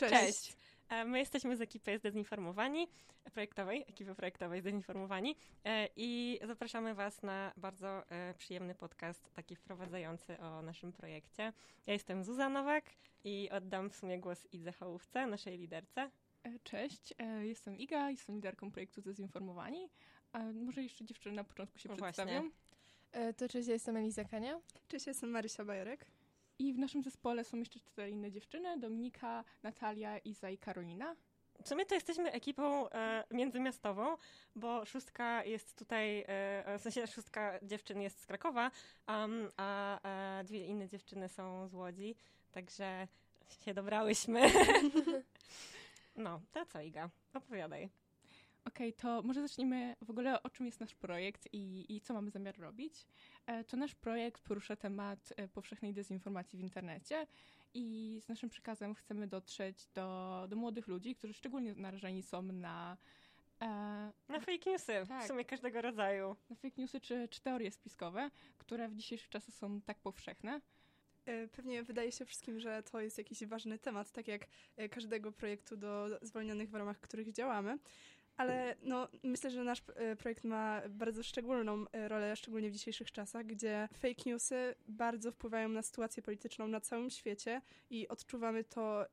Cześć. Cześć. E, My jesteśmy z ekipy Zdezinformowani, projektowej, ekipy projektowej Zdezinformowani e, i zapraszamy Was na bardzo e, przyjemny podcast, taki wprowadzający o naszym projekcie. Ja jestem Zuza Nowak i oddam w sumie głos Idze Hołówce, naszej liderce. Cześć, jestem Iga, jestem liderką projektu Dezinformowani. E, Może jeszcze dziewczyny na początku się No przedstawią. właśnie. To cześć, ja jestem Eliza Kania. Cześć, jestem Marysia Bajorek. I w naszym zespole są jeszcze cztery inne dziewczyny, Dominika, Natalia, Iza i Karolina. W sumie to jesteśmy ekipą e, międzymiastową, bo szóstka jest tutaj, e, w sensie szóstka dziewczyn jest z Krakowa, um, a e, dwie inne dziewczyny są z Łodzi, także się dobrałyśmy. no, to co Iga? Opowiadaj. Okej, to może zacznijmy w ogóle o czym jest nasz projekt i, i co mamy zamiar robić. E, To nasz projekt porusza temat e, powszechnej dezinformacji w internecie i z naszym przekazem chcemy dotrzeć do, do młodych ludzi, którzy szczególnie narażeni są na, e, Na fake newsy, Tak. w sumie każdego rodzaju. na fake newsy czy, czy teorie spiskowe, które w dzisiejszych czasach są tak powszechne. Pewnie wydaje się wszystkim, że to jest jakiś ważny temat, tak jak każdego projektu do zwolnionych w ramach których działamy. Ale no, myślę, że nasz e, projekt ma bardzo szczególną e, rolę, szczególnie w dzisiejszych czasach, gdzie fake newsy bardzo wpływają na sytuację polityczną na całym świecie i odczuwamy to e,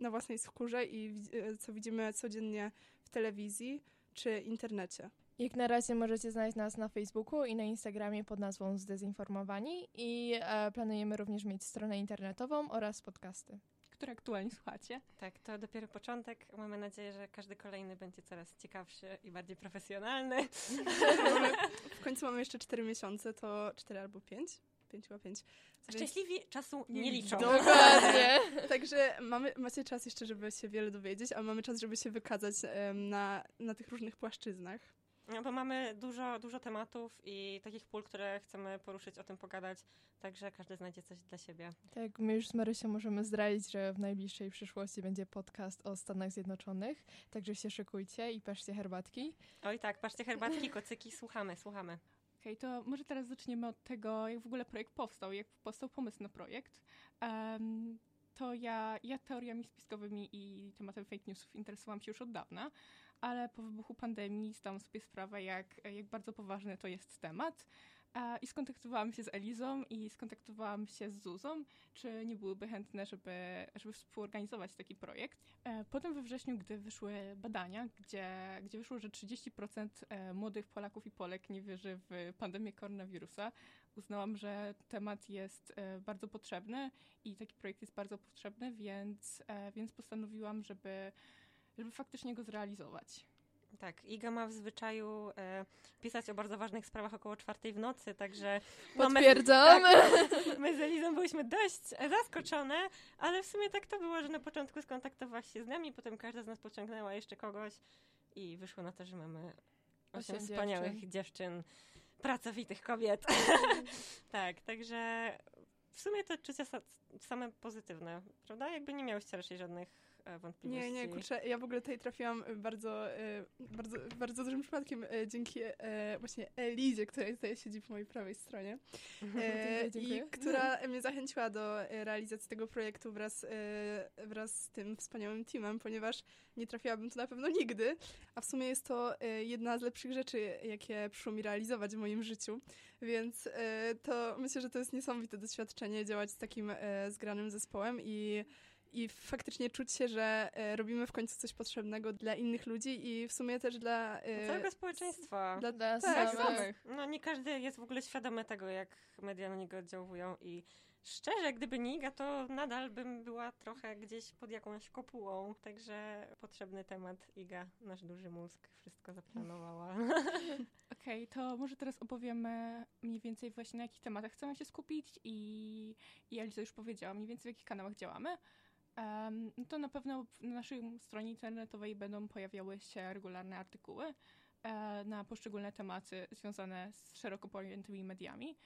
na własnej skórze i co widzimy codziennie w telewizji czy internecie. Jak na razie możecie znaleźć nas na Facebooku i na Instagramie pod nazwą Zdezinformowani i planujemy również mieć stronę internetową oraz podcasty. Które aktualnie słuchacie. Tak, to dopiero początek. Mamy nadzieję, że każdy kolejny będzie coraz ciekawszy i bardziej profesjonalny. W końcu mamy jeszcze 4 miesiące, to 4 albo 5? 5 chyba 5. Szczęśliwi czasu nie, Nie liczą. liczą. Dokładnie. Także mamy, macie czas jeszcze, żeby się wiele dowiedzieć, a mamy czas, żeby się wykazać em, na, na tych różnych płaszczyznach. No, bo mamy dużo, dużo tematów i takich pól, które chcemy poruszyć, o tym pogadać, także każdy znajdzie coś dla siebie. Tak, my już z Marysią możemy zdradzić, że w najbliższej przyszłości będzie podcast o Stanach Zjednoczonych, także się szykujcie i paszcie herbatki. Oj tak, patrzcie, herbatki, kocyki, słuchamy, słuchamy. Okej, to może teraz zaczniemy od tego, jak w ogóle projekt powstał, jak powstał pomysł na projekt. Em, to ja, ja teoriami spiskowymi i tematem fake newsów interesowałam się już od dawna, ale po wybuchu pandemii zdałam sobie sprawę, jak, jak bardzo poważny to jest temat. I skontaktowałam się z Elizą i skontaktowałam się z Zuzą, czy nie byłyby chętne, żeby, żeby współorganizować taki projekt. E, Potem we wrześniu, gdy wyszły badania, gdzie, gdzie wyszło, że 30% e, młodych Polaków i Polek nie wierzy w pandemię koronawirusa, uznałam, że temat jest e, bardzo potrzebny i taki projekt jest bardzo potrzebny, więc, więc postanowiłam, żeby, żeby faktycznie go zrealizować. Tak, Iga ma w zwyczaju e, pisać o bardzo ważnych sprawach około czwartej w nocy, także no, my, Potwierdzam. my z Elizą byliśmy dość e, zaskoczone, ale w sumie tak to było, że na początku skontaktowałaś się z nami, potem każda z nas pociągnęła jeszcze kogoś i wyszło na to, że mamy osiem Osiem wspaniałych dziewczyn. dziewczyn, pracowitych kobiet. tak, także w sumie te odczucia sa- same pozytywne, prawda? Jakby nie miałyście raczej żadnych wątpliwości. Nie, nie, kurczę, ja w ogóle tutaj trafiłam bardzo, e, bardzo, bardzo dużym przypadkiem e, dzięki e, właśnie Elizie, która tutaj siedzi po mojej prawej stronie. E, Dziękuję, dziękuję. I która mnie zachęciła do e, realizacji tego projektu wraz, e, wraz z tym wspaniałym teamem, ponieważ nie trafiłabym tu na pewno nigdy, a w sumie jest to e, jedna z lepszych rzeczy, jakie przyszło mi realizować w moim życiu, więc e, to myślę, że to jest niesamowite doświadczenie działać z takim e, zgranym zespołem i i faktycznie czuć się, że e, robimy w końcu coś potrzebnego dla innych ludzi i w sumie też dla... e, Całego społeczeństwa. dla Dla Tak, samych. No nie każdy jest w ogóle świadomy tego, jak media na niego oddziałują i szczerze, gdyby nie Iga, to nadal bym była trochę gdzieś pod jakąś kopułą, także potrzebny temat Iga, nasz duży mózg, wszystko zaplanowała. Okej, to może teraz opowiemy mniej więcej właśnie na jakich tematach chcemy się skupić i, i Eliza już powiedziała mniej więcej w jakich kanałach działamy. No to na pewno na naszej stronie internetowej będą pojawiały się regularne artykuły e, na poszczególne tematy związane z szeroko pojętymi mediami.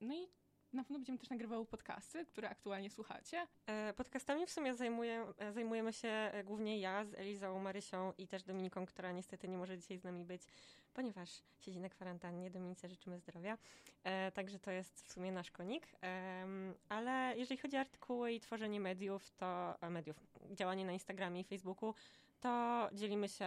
No i na pewno będziemy też nagrywały podcasty, które aktualnie słuchacie. E, Podcastami w sumie zajmuję, e, zajmujemy się e, głównie ja z Elizą, Marysią i też Dominiką, która niestety nie może dzisiaj z nami być, ponieważ siedzi na kwarantannie. Dominice życzymy zdrowia. Także to jest w sumie nasz konik. Ale jeżeli chodzi o artykuły i tworzenie mediów, to mediów, działanie na Instagramie i Facebooku, to dzielimy się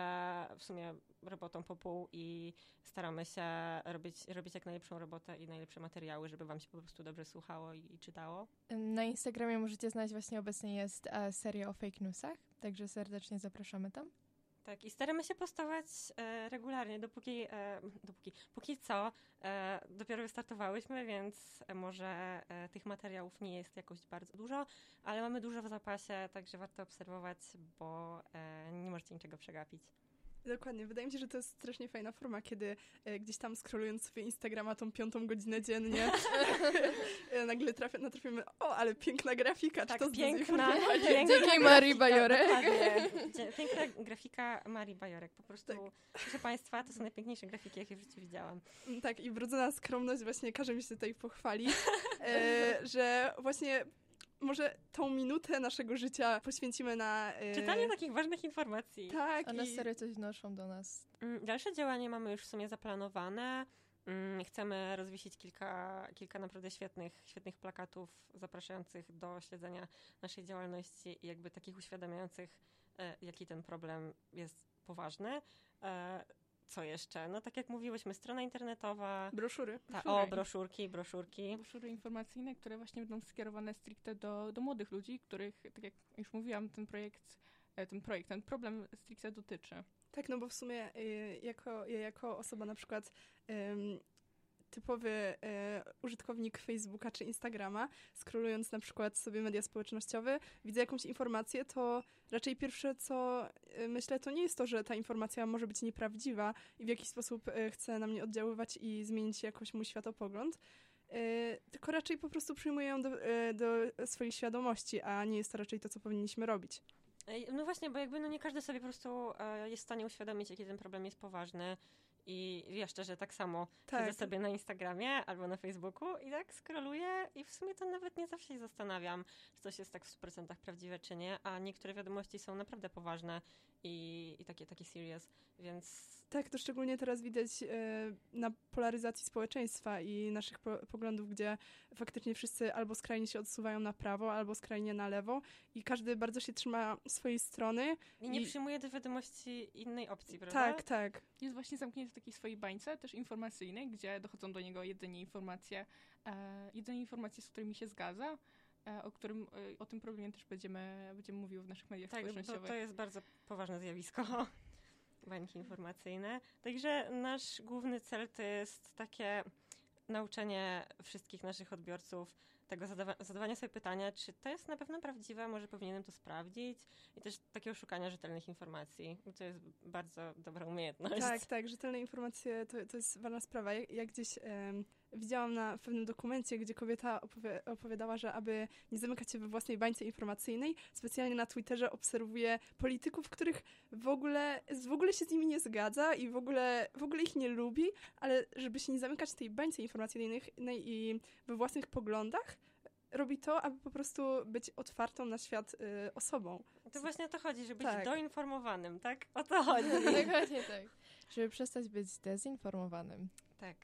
w sumie robotą po pół i staramy się robić, robić jak najlepszą robotę i najlepsze materiały, żeby wam się po prostu dobrze słuchało i, i czytało. Na Instagramie możecie znaleźć właśnie obecnie jest e, seria o fake newsach, także serdecznie zapraszamy tam. Tak, i staramy się postować e, regularnie, dopóki, e, dopóki, póki co e, dopiero wystartowałyśmy, więc e, może e, tych materiałów nie jest jakoś bardzo dużo, ale mamy dużo w zapasie, także warto obserwować, bo nie możecie niczego przegapić. Dokładnie. Wydaje mi się, że to jest strasznie fajna forma, kiedy e, gdzieś tam scrollując sobie Instagrama tą piątą godzinę dziennie e, nagle trafia, natrafimy, o, ale piękna grafika, czy Tak, to z piękna, Dzięki Marii Bajorek. dokładnie. Dzie- Piękna grafika Marii Bajorek, po prostu, Tak. proszę Państwa, to są najpiękniejsze grafiki, jakie w życiu widziałam. Mm, Tak, i wrodzona skromność właśnie każe mi się tutaj pochwalić, e, że właśnie może tą minutę naszego życia poświęcimy na... E, Czytanie takich ważnych informacji. Tak, One i, serio coś wnoszą do nas. Mm, Dalsze działanie mamy już w sumie zaplanowane. Mm, Chcemy rozwiesić kilka, kilka naprawdę świetnych, świetnych plakatów zapraszających do śledzenia naszej działalności i jakby takich uświadamiających, e, jaki ten problem jest poważny. Co jeszcze? No tak jak mówiłyśmy, strona internetowa, broszury. ta, Broszury. o, broszurki, broszurki. Broszury informacyjne, które właśnie będą skierowane stricte do, do młodych ludzi, których, tak jak już mówiłam, ten projekt, e, ten projekt, ten problem stricte dotyczy. Tak, no bo w sumie y, jako, ja jako osoba na przykład typowy y, użytkownik Facebooka czy Instagrama, scrollując na przykład sobie media społecznościowe, widzę jakąś informację, to raczej pierwsze co y, myślę, to nie jest to, że ta informacja może być nieprawdziwa i w jakiś sposób y, chce na mnie oddziaływać i zmienić jakoś mój światopogląd, tylko raczej po prostu przyjmuję ją do, do swojej świadomości, a nie jest to raczej to, co powinniśmy robić. No właśnie, bo jakby no nie każdy sobie po prostu e, jest w stanie uświadomić, jaki ten problem jest poważny. I ja szczerze tak samo Tak. siedzę sobie na Instagramie albo na Facebooku i tak scrolluję i w sumie to nawet nie zawsze się zastanawiam, czy coś jest tak w 100% prawdziwe, czy nie, a niektóre wiadomości są naprawdę poważne i, i takie, takie serious, więc Tak, to szczególnie teraz widać e, na polaryzacji społeczeństwa i naszych po poglądów, gdzie faktycznie wszyscy albo skrajnie się odsuwają na prawo, albo skrajnie na lewo i każdy bardzo się trzyma swojej strony. i nie I- przyjmuję do wiadomości innej opcji, prawda? Tak, tak. Jest właśnie zamknięty w takiej swojej bańce, też informacyjnej, gdzie dochodzą do niego jedynie informacje, e, jedynie informacje, z którymi się zgadza, e, o, którym, e, o tym problemie też będziemy, będziemy mówiły w naszych mediach Tak, to, społecznościowych. to jest bardzo poważne zjawisko. Bańki informacyjne. Także nasz główny cel to jest takie nauczenie wszystkich naszych odbiorców tego zadawa- zadawania sobie pytania, czy to jest na pewno prawdziwe, może powinienem to sprawdzić i też takiego szukania rzetelnych informacji. To jest bardzo dobra umiejętność. Tak, tak, rzetelne informacje to, to jest ważna sprawa. Ja, ja gdzieś widziałam na pewnym dokumencie, gdzie kobieta opowie, opowiadała, że aby nie zamykać się we własnej bańce informacyjnej, specjalnie na Twitterze obserwuje polityków, których w ogóle, w ogóle się z nimi nie zgadza i w ogóle, w ogóle ich nie lubi, ale żeby się nie zamykać w tej bańce informacyjnej i we własnych poglądach, robi to, aby po prostu być otwartą na świat y, osobą. To właśnie o to chodzi, żeby Tak. być doinformowanym, tak? O to chodzi. Dokładnie tak. Żeby przestać być zdezinformowanym. tak.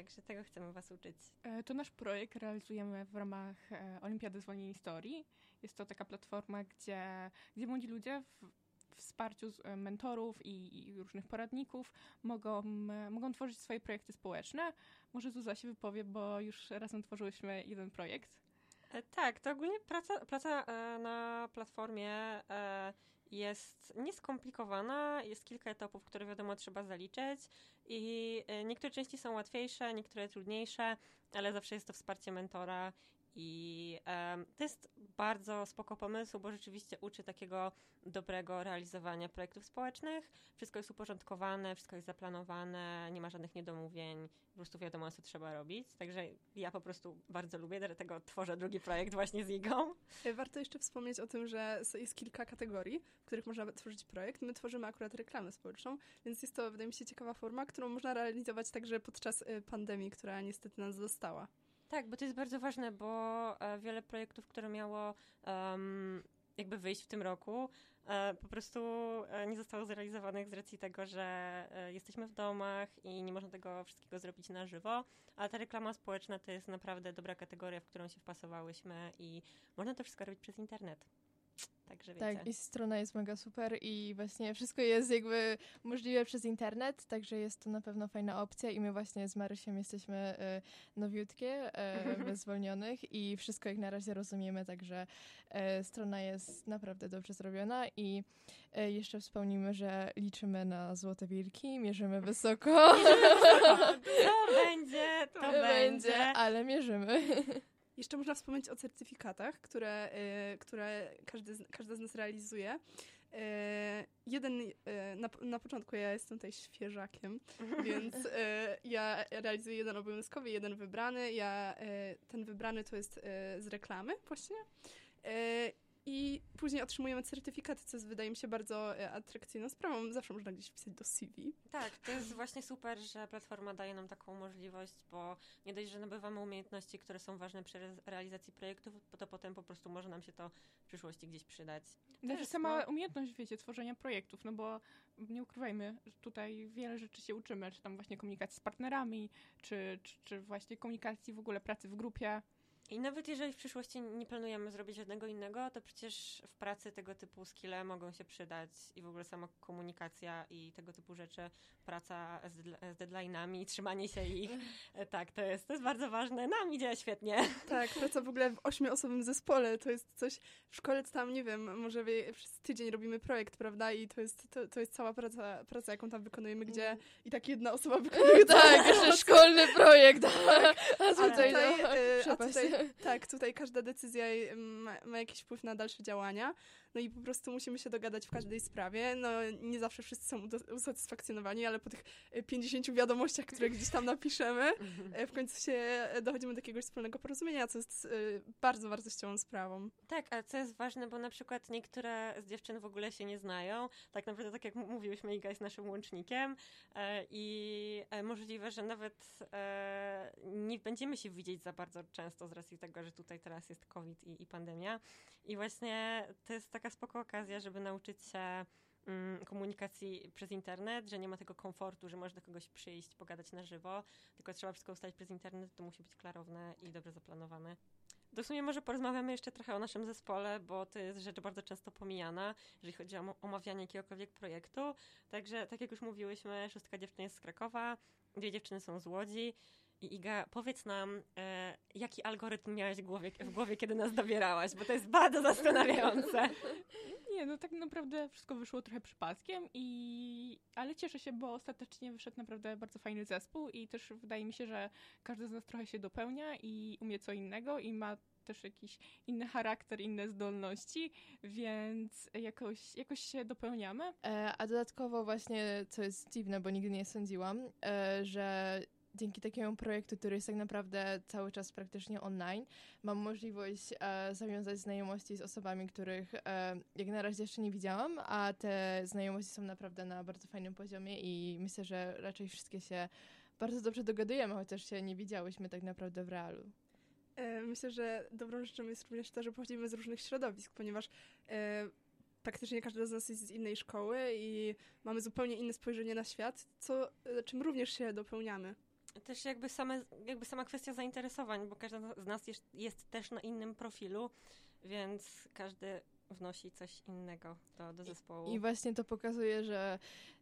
Także tego chcemy was uczyć. E, To nasz projekt realizujemy w ramach e, Olimpiady Zwolnień Historii. Jest to taka platforma, gdzie, gdzie młodzi ludzie w wsparciu z, e, mentorów i, i różnych poradników mogą, mogą tworzyć swoje projekty społeczne. Może Zuza się wypowie, bo już razem tworzyłyśmy jeden projekt. Tak, to ogólnie praca, praca na platformie jest nieskomplikowana, jest kilka etapów, które wiadomo trzeba zaliczyć i e, niektóre części są łatwiejsze, niektóre trudniejsze, ale zawsze jest to wsparcie mentora i em, to jest bardzo spoko pomysł, bo rzeczywiście uczy takiego dobrego realizowania projektów społecznych. Wszystko jest uporządkowane, wszystko jest zaplanowane, nie ma żadnych niedomówień, po prostu wiadomo, co trzeba robić. Także ja po prostu bardzo lubię, dlatego tworzę drugi projekt właśnie z Igą. E, Warto jeszcze wspomnieć o tym, że jest kilka kategorii, w których można tworzyć projekt. My tworzymy akurat reklamę społeczną, więc jest to, wydaje mi się, ciekawa forma, którą można realizować także podczas y, pandemii, która niestety nas została. Tak, bo to jest bardzo ważne, bo e, wiele projektów, które miało em, jakby wyjść w tym roku, e, po prostu e, nie zostało zrealizowanych z racji tego, że jesteśmy w domach i nie można tego wszystkiego zrobić na żywo, ale ta reklama społeczna to jest naprawdę dobra kategoria, w którą się wpasowałyśmy i można to wszystko robić przez internet. Także wiecie. Tak, i strona jest mega super i właśnie wszystko jest jakby możliwe przez internet, także jest to na pewno fajna opcja i my właśnie z Marysiem jesteśmy e, nowiutkie, e, bez zwolnionych i wszystko jak na razie rozumiemy, także e, strona jest naprawdę dobrze zrobiona i e, jeszcze wspomnimy, że liczymy na złote wilki, mierzymy wysoko. To będzie, to będzie. ale mierzymy. Jeszcze można wspomnieć o certyfikatach, które, y, które każdy z, każda z nas realizuje. Y, jeden, y, na, na początku ja jestem tutaj świeżakiem, więc ja realizuję jeden obowiązkowy, jeden wybrany. Ja, ten wybrany to jest z reklamy właśnie. I później otrzymujemy certyfikaty, co jest, wydaje mi się bardzo y, atrakcyjną sprawą. Zawsze można gdzieś wpisać do CV. Tak, to jest właśnie super, że platforma daje nam taką możliwość, bo nie dość, że nabywamy umiejętności, które są ważne przy re- realizacji projektów, to potem po prostu może nam się to w przyszłości gdzieś przydać. Też jest, sama no. umiejętność, wiecie, tworzenia projektów, no bo nie ukrywajmy, że tutaj wiele rzeczy się uczymy, czy tam właśnie komunikacji z partnerami, czy, czy, czy właśnie komunikacji w ogóle pracy w grupie. I nawet jeżeli w przyszłości nie planujemy zrobić żadnego innego, to przecież w pracy tego typu skille mogą się przydać i w ogóle sama komunikacja i tego typu rzeczy, praca z, z deadline'ami, trzymanie się ich. E, Tak, to jest, to jest bardzo ważne. Nam idzie świetnie. Tak, praca w ogóle w ośmioosobowym zespole to jest coś, w szkole tam, nie wiem, może wie, przez tydzień robimy projekt, prawda, i to jest, to, to jest cała praca, praca, jaką tam wykonujemy, gdzie i tak jedna osoba wykonuje tak, jeszcze szkolny projekt. A A tutaj, tutaj, no, e, a tutaj, tak, tutaj każda decyzja e, ma, ma jakiś wpływ na dalsze działania. No i po prostu musimy się dogadać w każdej sprawie. No nie zawsze wszyscy są usatysfakcjonowani, ale po tych e, 50 wiadomościach, które gdzieś tam napiszemy, e, w końcu się e, dochodzimy do jakiegoś wspólnego porozumienia, co jest e, bardzo wartościową sprawą. Tak, a co jest ważne, bo na przykład niektóre z dziewczyn w ogóle się nie znają. Tak naprawdę, tak jak mówiłyśmy, Iga jest naszym łącznikiem e, i e, możliwe, że nawet e, nie będziemy się widzieć za bardzo często z racji tego, że tutaj teraz jest COVID i, i pandemia. I właśnie to jest taka spoko okazja, żeby nauczyć się mm, komunikacji przez internet, że nie ma tego komfortu, że można do kogoś przyjść, pogadać na żywo, tylko trzeba wszystko ustalić przez internet, to musi być klarowne i dobrze zaplanowane. W sumie może porozmawiamy jeszcze trochę o naszym zespole, bo to jest rzecz bardzo często pomijana, jeżeli chodzi o om- omawianie jakiegokolwiek projektu. Także, tak jak już mówiłyśmy, szóstka dziewczyn jest z Krakowa, dwie dziewczyny są z Łodzi. I Iga, powiedz nam, e, jaki algorytm miałaś w głowie, w głowie, kiedy nas dobierałaś, bo to jest bardzo zastanawiające. Nie, no tak naprawdę wszystko wyszło trochę przypadkiem, i... ale cieszę się, bo ostatecznie wyszedł naprawdę bardzo fajny zespół i też wydaje mi się, że każdy z nas trochę się dopełnia i umie co innego i ma też jakiś inny charakter, inne zdolności, więc jakoś, jakoś się dopełniamy. E, a dodatkowo właśnie, co jest dziwne, bo nigdy nie sądziłam, e, że dzięki takiemu projektu, który jest tak naprawdę cały czas praktycznie online, mam możliwość e, zawiązać znajomości z osobami, których e, jak na razie jeszcze nie widziałam, a te znajomości są naprawdę na bardzo fajnym poziomie i myślę, że raczej wszystkie się bardzo dobrze dogadujemy, chociaż się nie widziałyśmy tak naprawdę w realu. E, Myślę, że dobrą rzeczą jest również to, że pochodzimy z różnych środowisk, ponieważ e, praktycznie każda z nas jest z innej szkoły i mamy zupełnie inne spojrzenie na świat, co, czym również się dopełniamy. Też jakby, same, jakby sama kwestia zainteresowań, bo każda z nas jest, jest też na innym profilu, więc każdy wnosi coś innego do, do zespołu. I właśnie to pokazuje, że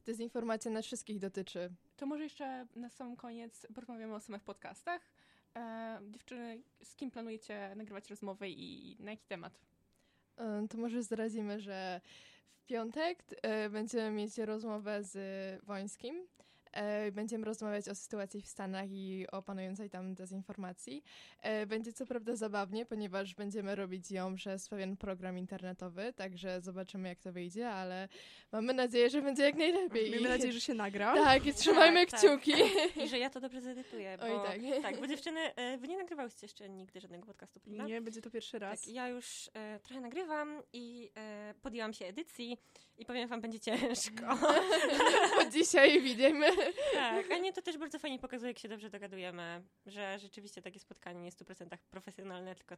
dezinformacja nas wszystkich dotyczy. To może jeszcze na sam koniec porozmawiamy o samych podcastach. E, dziewczyny, z kim planujecie nagrywać rozmowę i na jaki temat? E, To może zdradzimy, że w piątek e, będziemy mieć rozmowę z Wońskim. E, Będziemy rozmawiać o sytuacji w Stanach i o panującej tam dezinformacji. E, Będzie co prawda zabawnie, ponieważ będziemy robić ją przez pewien program internetowy, także zobaczymy jak to wyjdzie, ale mamy nadzieję, że będzie jak najlepiej. Miejmy nadzieję, że się nagra. Tak, i trzymajmy Tak, tak. kciuki. I że ja to dobrze zedytuję. Bo, Oj, tak. tak, bo dziewczyny, e, wy nie nagrywałyście jeszcze nigdy żadnego podcastu, prawda? Nie, będzie to pierwszy raz. Tak, ja już e, trochę nagrywam i e, podjęłam się edycji i powiem wam, będzie ciężko. Od dzisiaj widzimy. Tak, a nie, to też bardzo fajnie pokazuje, jak się dobrze dogadujemy, że rzeczywiście takie spotkanie nie jest w 100% profesjonalne, tylko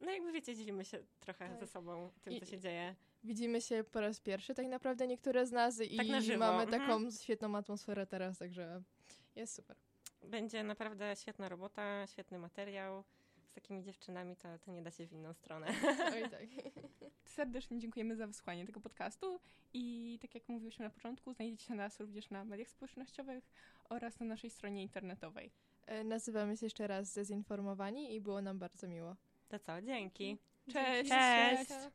no jakby wiecie, dzielimy się trochę Tak. ze sobą tym, I- co się dzieje. Widzimy się po raz pierwszy tak naprawdę niektóre z nas i Tak mamy mhm. taką świetną atmosferę teraz, także jest super. Będzie naprawdę świetna robota, świetny materiał. Z takimi dziewczynami to, to nie da się w inną stronę. Oj tak. Serdecznie dziękujemy za wysłanie tego podcastu i tak jak mówiłyśmy na początku, znajdziecie nas również na mediach społecznościowych oraz na naszej stronie internetowej. E, Nazywamy się jeszcze raz Dezinformowani i było nam bardzo miło. To co, dzięki. Cześć! Cześć. Cześć.